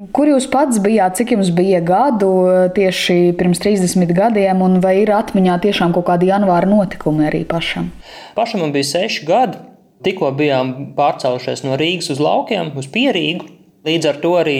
Kur jūs pats bijāt, cik jums bija gadu tieši pirms 30 gadiem, un vai ir atmiņā tiešām kaut kādi janvāra notikumi arī pašam? Pašam man bija 6 gadi. Tikko bijām pārcēlušies no Rīgas uz laukiem, uz Pierīgu. Līdz ar to arī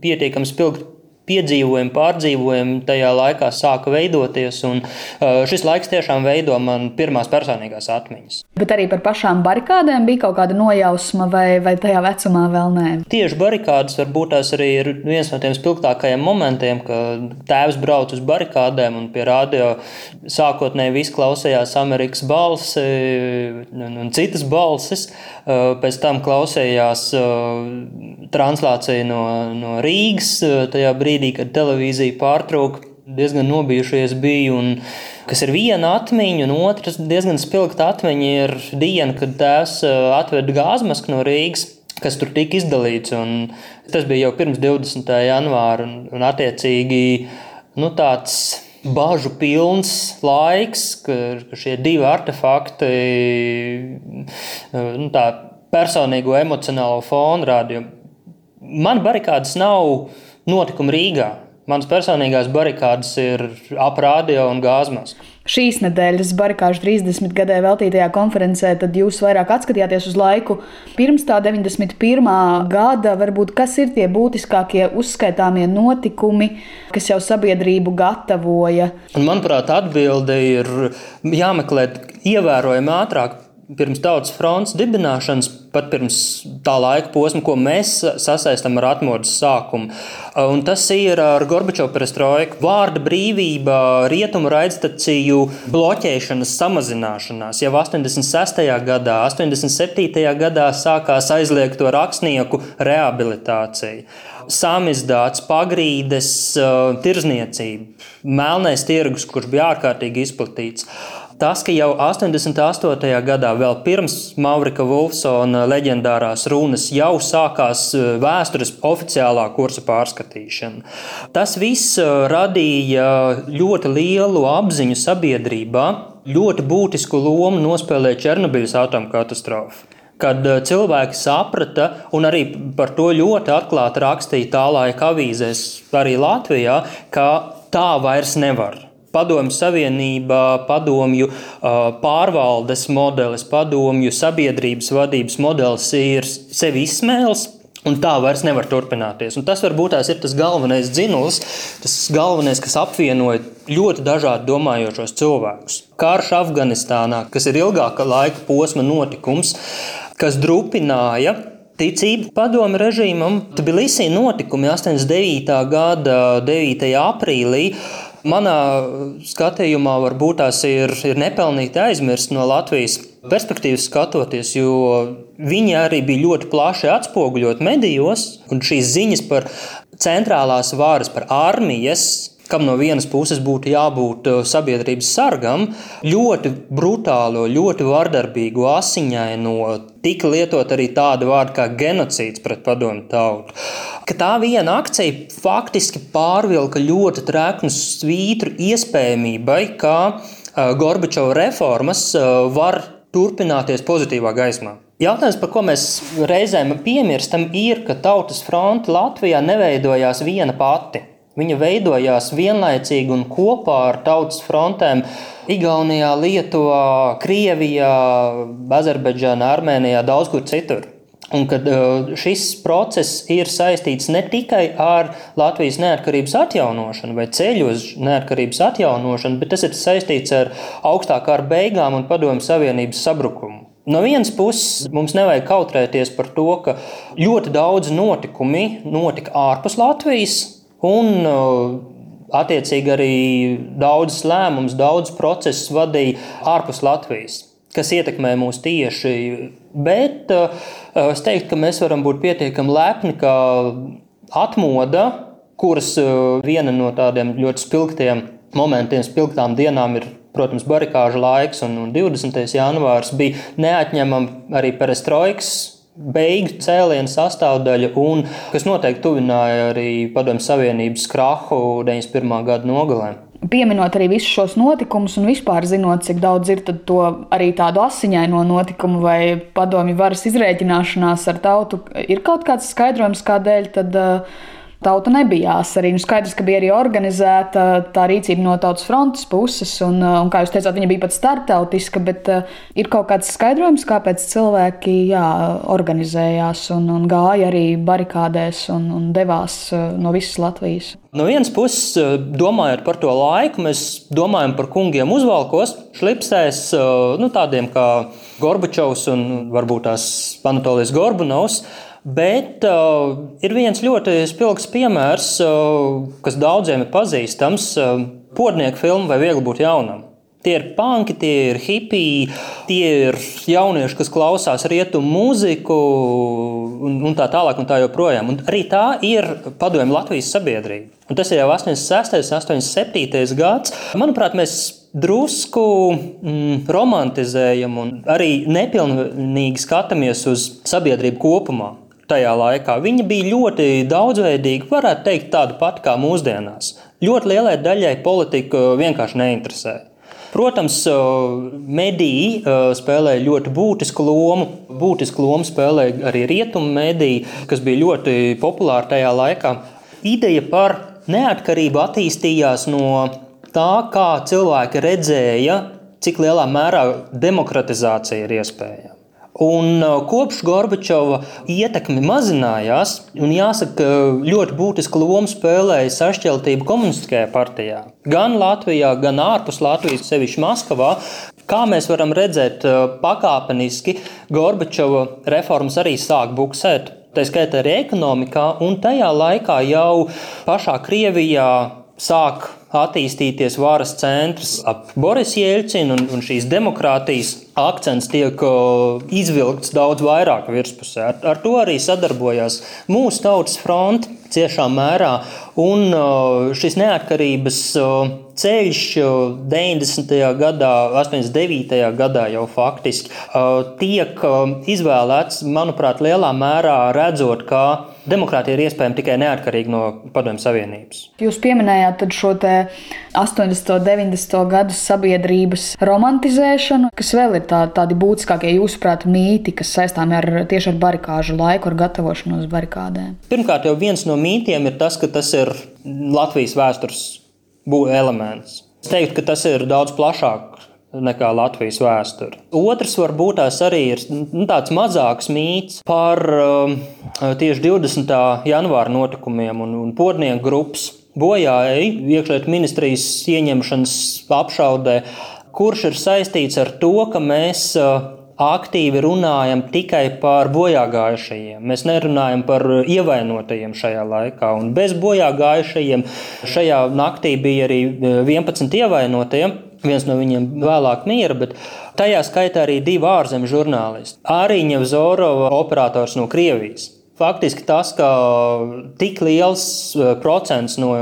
pietiekami spilgti piedzīvojumi, pārdzīvojumi tajā laikā sāka veidoties. Un uh, šis laiks tiešām veido man pirmās personīgās atmiņas. Bet arī par pašām barikādēm bija kaut kāda nojausma, vai, vai tajā vecumā vēl nē? Tieši barikādas varbūt tās arī ir viens no tiem spilgtākajiem momentiem, kad tēvs brauc uz barikādēm un pie radio sākotnēji viss klausījās Amerikas balsi un, un citas balsis. Uh, pēc tam klausījās uh, translācija no, no Rīgas tajā brīdī brīdī, kad televīzija pārtrauka, diezgan nobijušies biju. Un, kas ir viena atmiņa, un otrs diezgan spilgta atmiņa ir diena, kad tēvs atveda gāzmasku no Rīgas. Kas tur tika izdalīts. Tas bija jau pirms 20. janvāra. Un, un attiecīgi nu, tāds bažu pilns laiks, ka, ka šie divi artefakti nu, tā personīgo emocionālo fonu rāda. Man barikādas nav notikumi Rīgā. Manas personīgās barikādas ir ap radio un gāzmas. Šīs nedēļas barikāžu 30 gadē veltītajā konferencē, tad jūs vairāk atskatījāties uz laiku pirms tā 91. gada. Varbūt kas ir tie būtiskākie uzskaitāmie notikumi, kas jau sabiedrību gatavoja? Un, manuprāt, atbilde ir jāmeklē ievērojami ātrāk pirms tautas fronts dibināšanas, pat pirms tā laika posma, ko mēs sasaistām ar atmodas sākumu. Un tas ir ar Gorbačovu perestroiku. Vārda brīvība, rietumu raidstaciju bloķēšanas samazināšanās. Jau 86. gadā, 87. gadā sākās aizliegto rakstnieku rehabilitācija. Samizdāts, pagrīdes, tirzniecība, melnais tirgus, kurš bija ārkārtīgi izplatīts tas, ka jau 88. gadā, vēl pirms Maurika Wolfsona leģendārās runas, jau sākās eh, vēstures oficiālā kursa pārskatīšana. Tas viss eh, radīja ļoti lielu apziņu sabiedrībā, ļoti būtisku lomu nospēlēja Černobiļas atomkatastrofa kad eh, cilvēki saprata, un arī par to ļoti atklāti rakstīja tā laika avīzēs, arī Latvijā, ka tā vairs nevar. Padomju Savienība, padomju pārvaldes modelis, padomju sabiedrības vadības modelis ir sevi izsmēlis. Un tā vairs nevar turpināties. Un tas varbūt tās ir tas galvenais dzinulis, tas galvenais, kas apvienoja ļoti dažādi domājošos cilvēkus. Karš Afganistānā, kas ir ilgāka laika posma notikums, kas drupināja ticību padomu režīmam. Tbilisī notikumi 89. gada 9. aprīlī Manā skatījumā varbūt tās ir, ir nepelnīti aizmirst no Latvijas perspektīvas skatoties, jo viņi arī bija ļoti plaši atspoguļot medijos, un šīs ziņas par centrālās varas, par armijas kam no vienas puses būtu jābūt uh, sabiedrības sargam, ļoti brutālo, ļoti vardarbīgu, asiņaino, tika lietot arī tādu vārdu kā genocīds pret padomu tautu. Ka tā viena akcija faktiski pārvilka ļoti treknu svītru iespējamībai, ka uh, Gorbačova reformas uh, var turpināties pozitīvā gaismā. Jautājums, par ko mēs reizēm piemirstam, ir, ka Tautas fronte Latvijā neveidojās viena pati. Viņa veidojās vienlaicīgi un kopā ar tautas frontēm Igaunijā, Lietuvā, Krievijā, Azerbaidžānā, Armēnijā, daudz kur citur. Un kad uh, šis process ir saistīts ne tikai ar Latvijas neatkarības atjaunošanu vai ceļu uz neatkarības atjaunošanu, bet tas ir saistīts ar augstākā ar beigām un padomju savienības sabrukumu. No vienas puses, mums nevajag kautrēties par to, ka ļoti daudz notikumi notika ārpus Latvijas, Un attiecīgi arī daudzas lēmumus, daudzus procesus vadīja ārpus Latvijas, kas ietekmē mūs tieši. Bet es teiktu, ka mēs varam būt pietiekami lepni, ka atmoda, kuras viena no tādiem ļoti spilgtiem momentiem, spilgtām dienām ir protams, barikāžu laiks, un 20. janvārs bija neatņemama arī perestroikas beigu cēlienu sastāvdaļa, un kas noteikti tuvināja arī Padomju Savienības krahu 91. gada nogalē. Pieminot arī visus šos notikumus, un vispār zinot, cik daudz ir to arī tādu asiņaino notikumu vai padomju varas izrēķināšanās ar tautu, ir kaut kāds skaidrojums, kādēļ tad, tauta nebija jāsarī. Nu, skaidrs, ka bija arī organizēta tā rīcība no tautas frontes puses, un, un kā jūs teicāt, viņa bija pat startautiska, bet uh, ir kaut kāds skaidrojums, kāpēc cilvēki jā, organizējās un, un gāja arī barikādēs un, un devās uh, no visas Latvijas. No vienas puses, domājot par to laiku, mēs domājam par kungiem uzvalkos, šlipsēs, nu, tādiem kā Gorbačovs un varbūt tās Anatolijas Gorbunovs. Bet uh, ir viens ļoti spilgts piemērs, uh, kas daudziem ir pazīstams. Uh, Pornieku filma vai viegli būt jaunam. Tie ir panki, tie ir hipiji, tie ir jaunieši, kas klausās rietumu mūziku un, un tā tālāk. Un tā joprojām. un arī tā ir padomju Latvijas sabiedrība. Un tas ir jau 86. un 87. gads. Manuprāt, mēs drusku mm, romantizējam un arī nepilnīgi skatāmies uz sabiedrību kopumā tajā laikā. Viņa bija ļoti daudzveidīga, varētu teikt, tāda pati kā mūsdienās. Ļoti lielai daļai politika vienkārši neinteresēja. Protams, mediji spēlēja ļoti būtisku lomu. Būtisku lomu spēlēja arī rietumu mediji, kas bija ļoti populāri tajā laikā. Ideja par neatkarību attīstījās no tā, kā cilvēki redzēja, cik lielā mērā demokratizācija ir iespējama. Un uh, kopš Gorbačova ietekme mazinājās, un jāsaka, ļoti būtisku lomu spēlēja sašķeltība komunistiskajā partijā. Gan Latvijā, gan ārpus Latvijas, sevišķi Maskavā. Kā mēs varam redzēt, uh, pakāpeniski Gorbačova reformas arī sāk buksēt. Tā skaitā arī ekonomikā, un tajā laikā jau pašā Krievijā sāk attīstīties varas centrs ap Boris Jelcinu un, un šīs demokrātijas akcents tiek izvilkts daudz vairāk virspusē. Ar, ar to arī sadarbojās mūsu tautas fronte ciešā mērā. Un šis neatkarības ceļš 90. gadā, 89. gadā jau faktiski tiek izvēlēts, manuprāt, lielā mērā redzot, ka demokrātija ir iespējama tikai neatkarīgi no Padomju Savienības. Jūs pieminējāt šo 80. un 90. gadu sabiedrības romantizēšanu, kas vēl ir tā, tādi būtiskākie jūsuprāt mīti, kas saistāmi ar tieši ar barikāžu laiku, ar gatavošanos barikādēm? Pirmkārt, jau viens no mītiem ir tas, ka tas ir Latvijas vēstures elements. Es teiktu, ka tas ir daudz plašāk nekā Latvijas vēsture. Otrs varbūt tās arī ir nu, tāds mazāks mīts par uh, tieši 20. janvāra notikumiem un, un podnieku grupas bojāja iekšlietu ministrijas ieņemšanas apšaudē, kurš ir saistīts ar to, ka mēs uh, aktīvi runājam tikai par bojāgājušajiem. Mēs nerunājam par ievainotajiem šajā laikā. Un bez bojāgājušajiem šajā naktī bija arī 11 uh, ievainotie. Viens no viņiem vēlāk mīra, bet tajā skaitā arī divi ārzemju žurnālisti. Arī Ņevzorova operators no Krievijas. Faktiski tas, ka tik liels e, procents no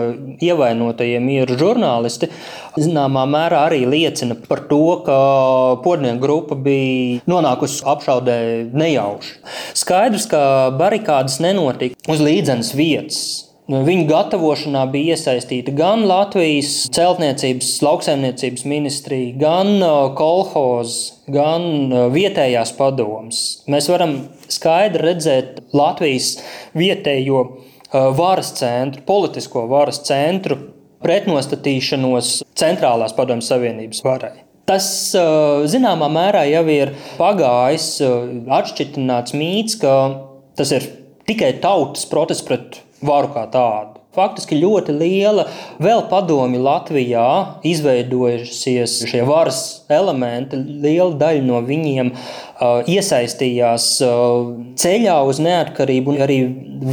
ievainotajiem ir žurnālisti, zināmā mērā arī liecina par to, ka podnieku grupa bija nonākusi apšaudē nejauši. Skaidrs, ka barikādas nenotika uz līdzenas vietas. Viņu gatavošanā bija iesaistīta gan Latvijas celtniecības, lauksaimniecības ministrija, gan uh, kolhozs, gan uh, vietējās padomas. Mēs varam skaidri redzēt Latvijas vietējo uh, varas centru, politisko varas centru pretnostatīšanos centrālās padomjas Savienības varai. Tas zināmā mērā jau ir pagājis, atšķirtināts mīts, ka tas ir tikai tautas protests pret varu kā tādu. Faktiski ļoti liela vēl padomi Latvijā izveidojušies šie varas elementi. Liela daļa no viņiem uh, iesaistījās uh, ceļā uz neatkarību un arī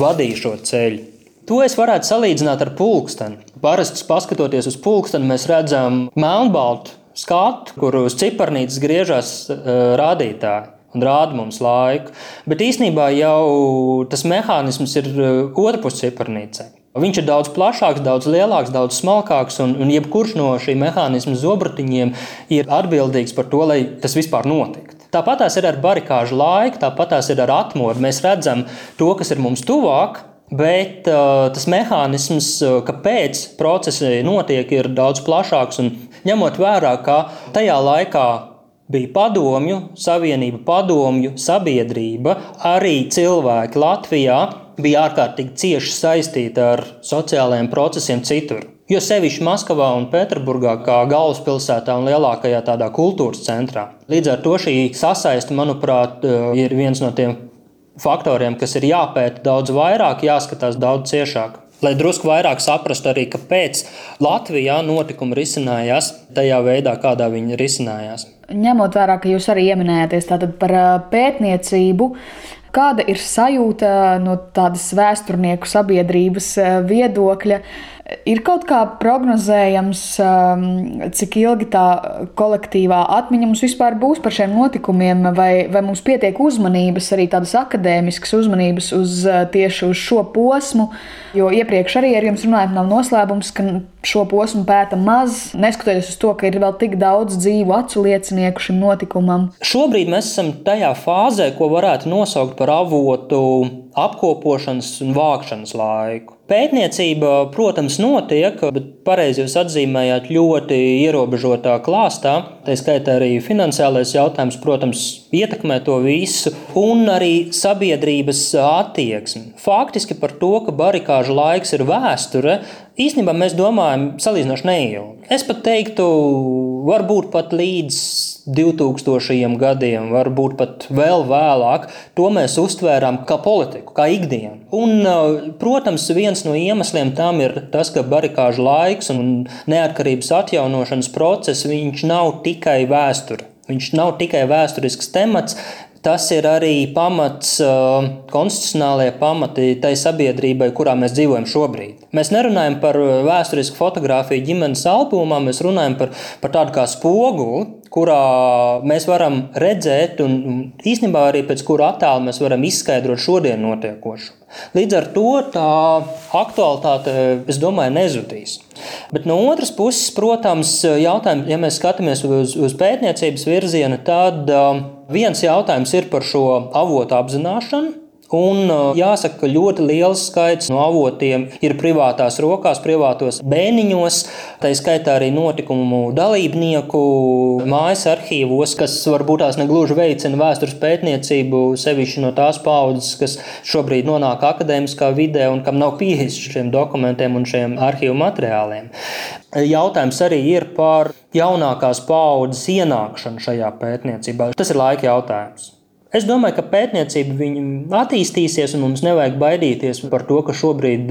vadīja šo ceļu. To es varētu salīdzināt ar pulksteni. Parasti, skatoties uz pulksteni, mēs redzam melnbaltu skatu, kur uz ciparnītes griežas uh, rādītāji un rāda mums laiku. Bet īsnībā jau tas mehānisms ir uh, otrpus ciparnīcei. Viņš ir daudz plašāks, daudz lielāks, daudz smalkāks, un, un jebkurš no šī mehānisma zobratiņiem ir atbildīgs par to, lai tas vispār notiktu. Tāpat tās ir ar barikāžu laiku, tāpat tās ir ar atmodu. Mēs redzam to, kas ir mums tuvāk, bet uh, tas mehānisms, uh, kāpēc procesi notiek, ir daudz plašāks. Ņemot vērā, ka tajā laikā bija padomju, savienība, padomju, sabiedrība, arī cilvēki Latvijā bija ārkārtīgi cieši saistīta ar sociālajiem procesiem citur. Jo sevišķi Maskavā un Pēterburgā, kā galvaspilsētā un lielākajā tādā kultūras centrā. Līdz ar to šī sasaiste, manuprāt, ir viens no tiem faktoriem, kas ir jāpēta daudz vairāk, jāskatās daudz ciešāk. Lai drusku vairāk saprastu arī, kāpēc Latvijā notikumi risinājās tajā veidā, kādā viņi risinājās. Ņemot vērā, ka jūs arī pieminējāties par pētniecību, kāda ir sajūta no tādas vēsturnieku sabiedrības viedokļa? Ir kaut kā prognozējams, um, cik ilgi tā kolektīvā atmiņa mums vispār būs par šiem notikumiem, vai, vai mums pietiek uzmanības, arī tādas akadēmiskas uzmanības uz uh, tieši uz šo posmu. Jo iepriekš arī ar jums runājot, nav noslēpums, ka šo posmu pēta maz, neskatoties uz to, ka ir vēl tik daudz dzīvu acu liecinieku šim notikumam. Šobrīd mēs esam tajā fāzē, ko varētu nosaukt par avotu apkopošanas un vākšanas laiku. Pētniecība, protams, notiek, bet pareizi jūs atzīmējāt ļoti ierobežotā klāstā. Tā skaitā arī finansiālais jautājums, protams, ietekmē to visu, un arī sabiedrības attieksmi. Faktiski par to, ka barikāžu laiks ir vēsture, īstenībā mēs domājam salīdzinoši neilgi. Es pat teiktu, varbūt pat līdz 2000 gadiem, varbūt pat vēl vēlāk, to mēs uztvērām kā politiku, kā ikdienu. Un, uh, protams, viens no iemesliem tam ir tas, ka barikāžu laiks un neatkarības atjaunošanas process nav tikai vēsture. Viņš nav tikai vēsturisks temats, Tas ir arī pamats, uh, konstitucionālajie pamati tai sabiedrībai, kurā mēs dzīvojam šobrīd. Mēs nerunājam par vēsturisku fotografiju ģimenes albumā, mēs runājam par, par tādu kā spoguli, kurā mēs varam redzēt, un īstenībā arī pēc kura attēla mēs varam izskaidrot šodien notiekošo. Līdz ar to tā aktualitāte, es domāju, nezudīs. Bet no otras puses, protams, jautājums, ja mēs skatāmies uz, uz pētniecības virzienu, tad um, viens jautājums ir par šo avotu apzināšanu. Un jāsaka, ka ļoti liels skaits no avotiem ir privātās rokās, privātos bēniņos. Tā skaitā arī notikumu dalībnieku mājas arhīvos, kas varbūt tās negluži veicina vēstures pētniecību, sevišķi no tās paudzes, kas šobrīd nonāk akadēmiskā vidē un kam nav pieejas šiem dokumentiem un šiem arhīvu materiāliem. Jautājums arī ir par jaunākās paudzes ienākšanu šajā pētniecībā. Tas ir laika jautājums. Es domāju, ka pētniecība attīstīsies, un mums nevajag baidīties par to, ka šobrīd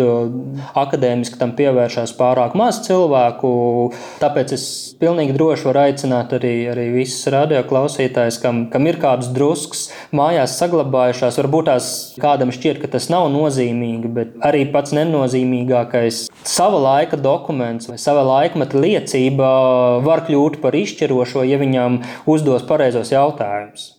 akadēmiski tam pievēršās pārāk maz cilvēku. Tāpēc es pilnīgi droši varu aicināt arī, arī visus radioklausītājus, kam, kam ir kādas druskas mājās saglabājušās. Varbūt tās kādam šķiet, ka tas nav nozīmīgi, bet arī pats nenozīmīgākais sava laika dokuments vai sava laikmeta liecība var kļūt par izšķirošo, ja viņam uzdos pareizos jautājumus.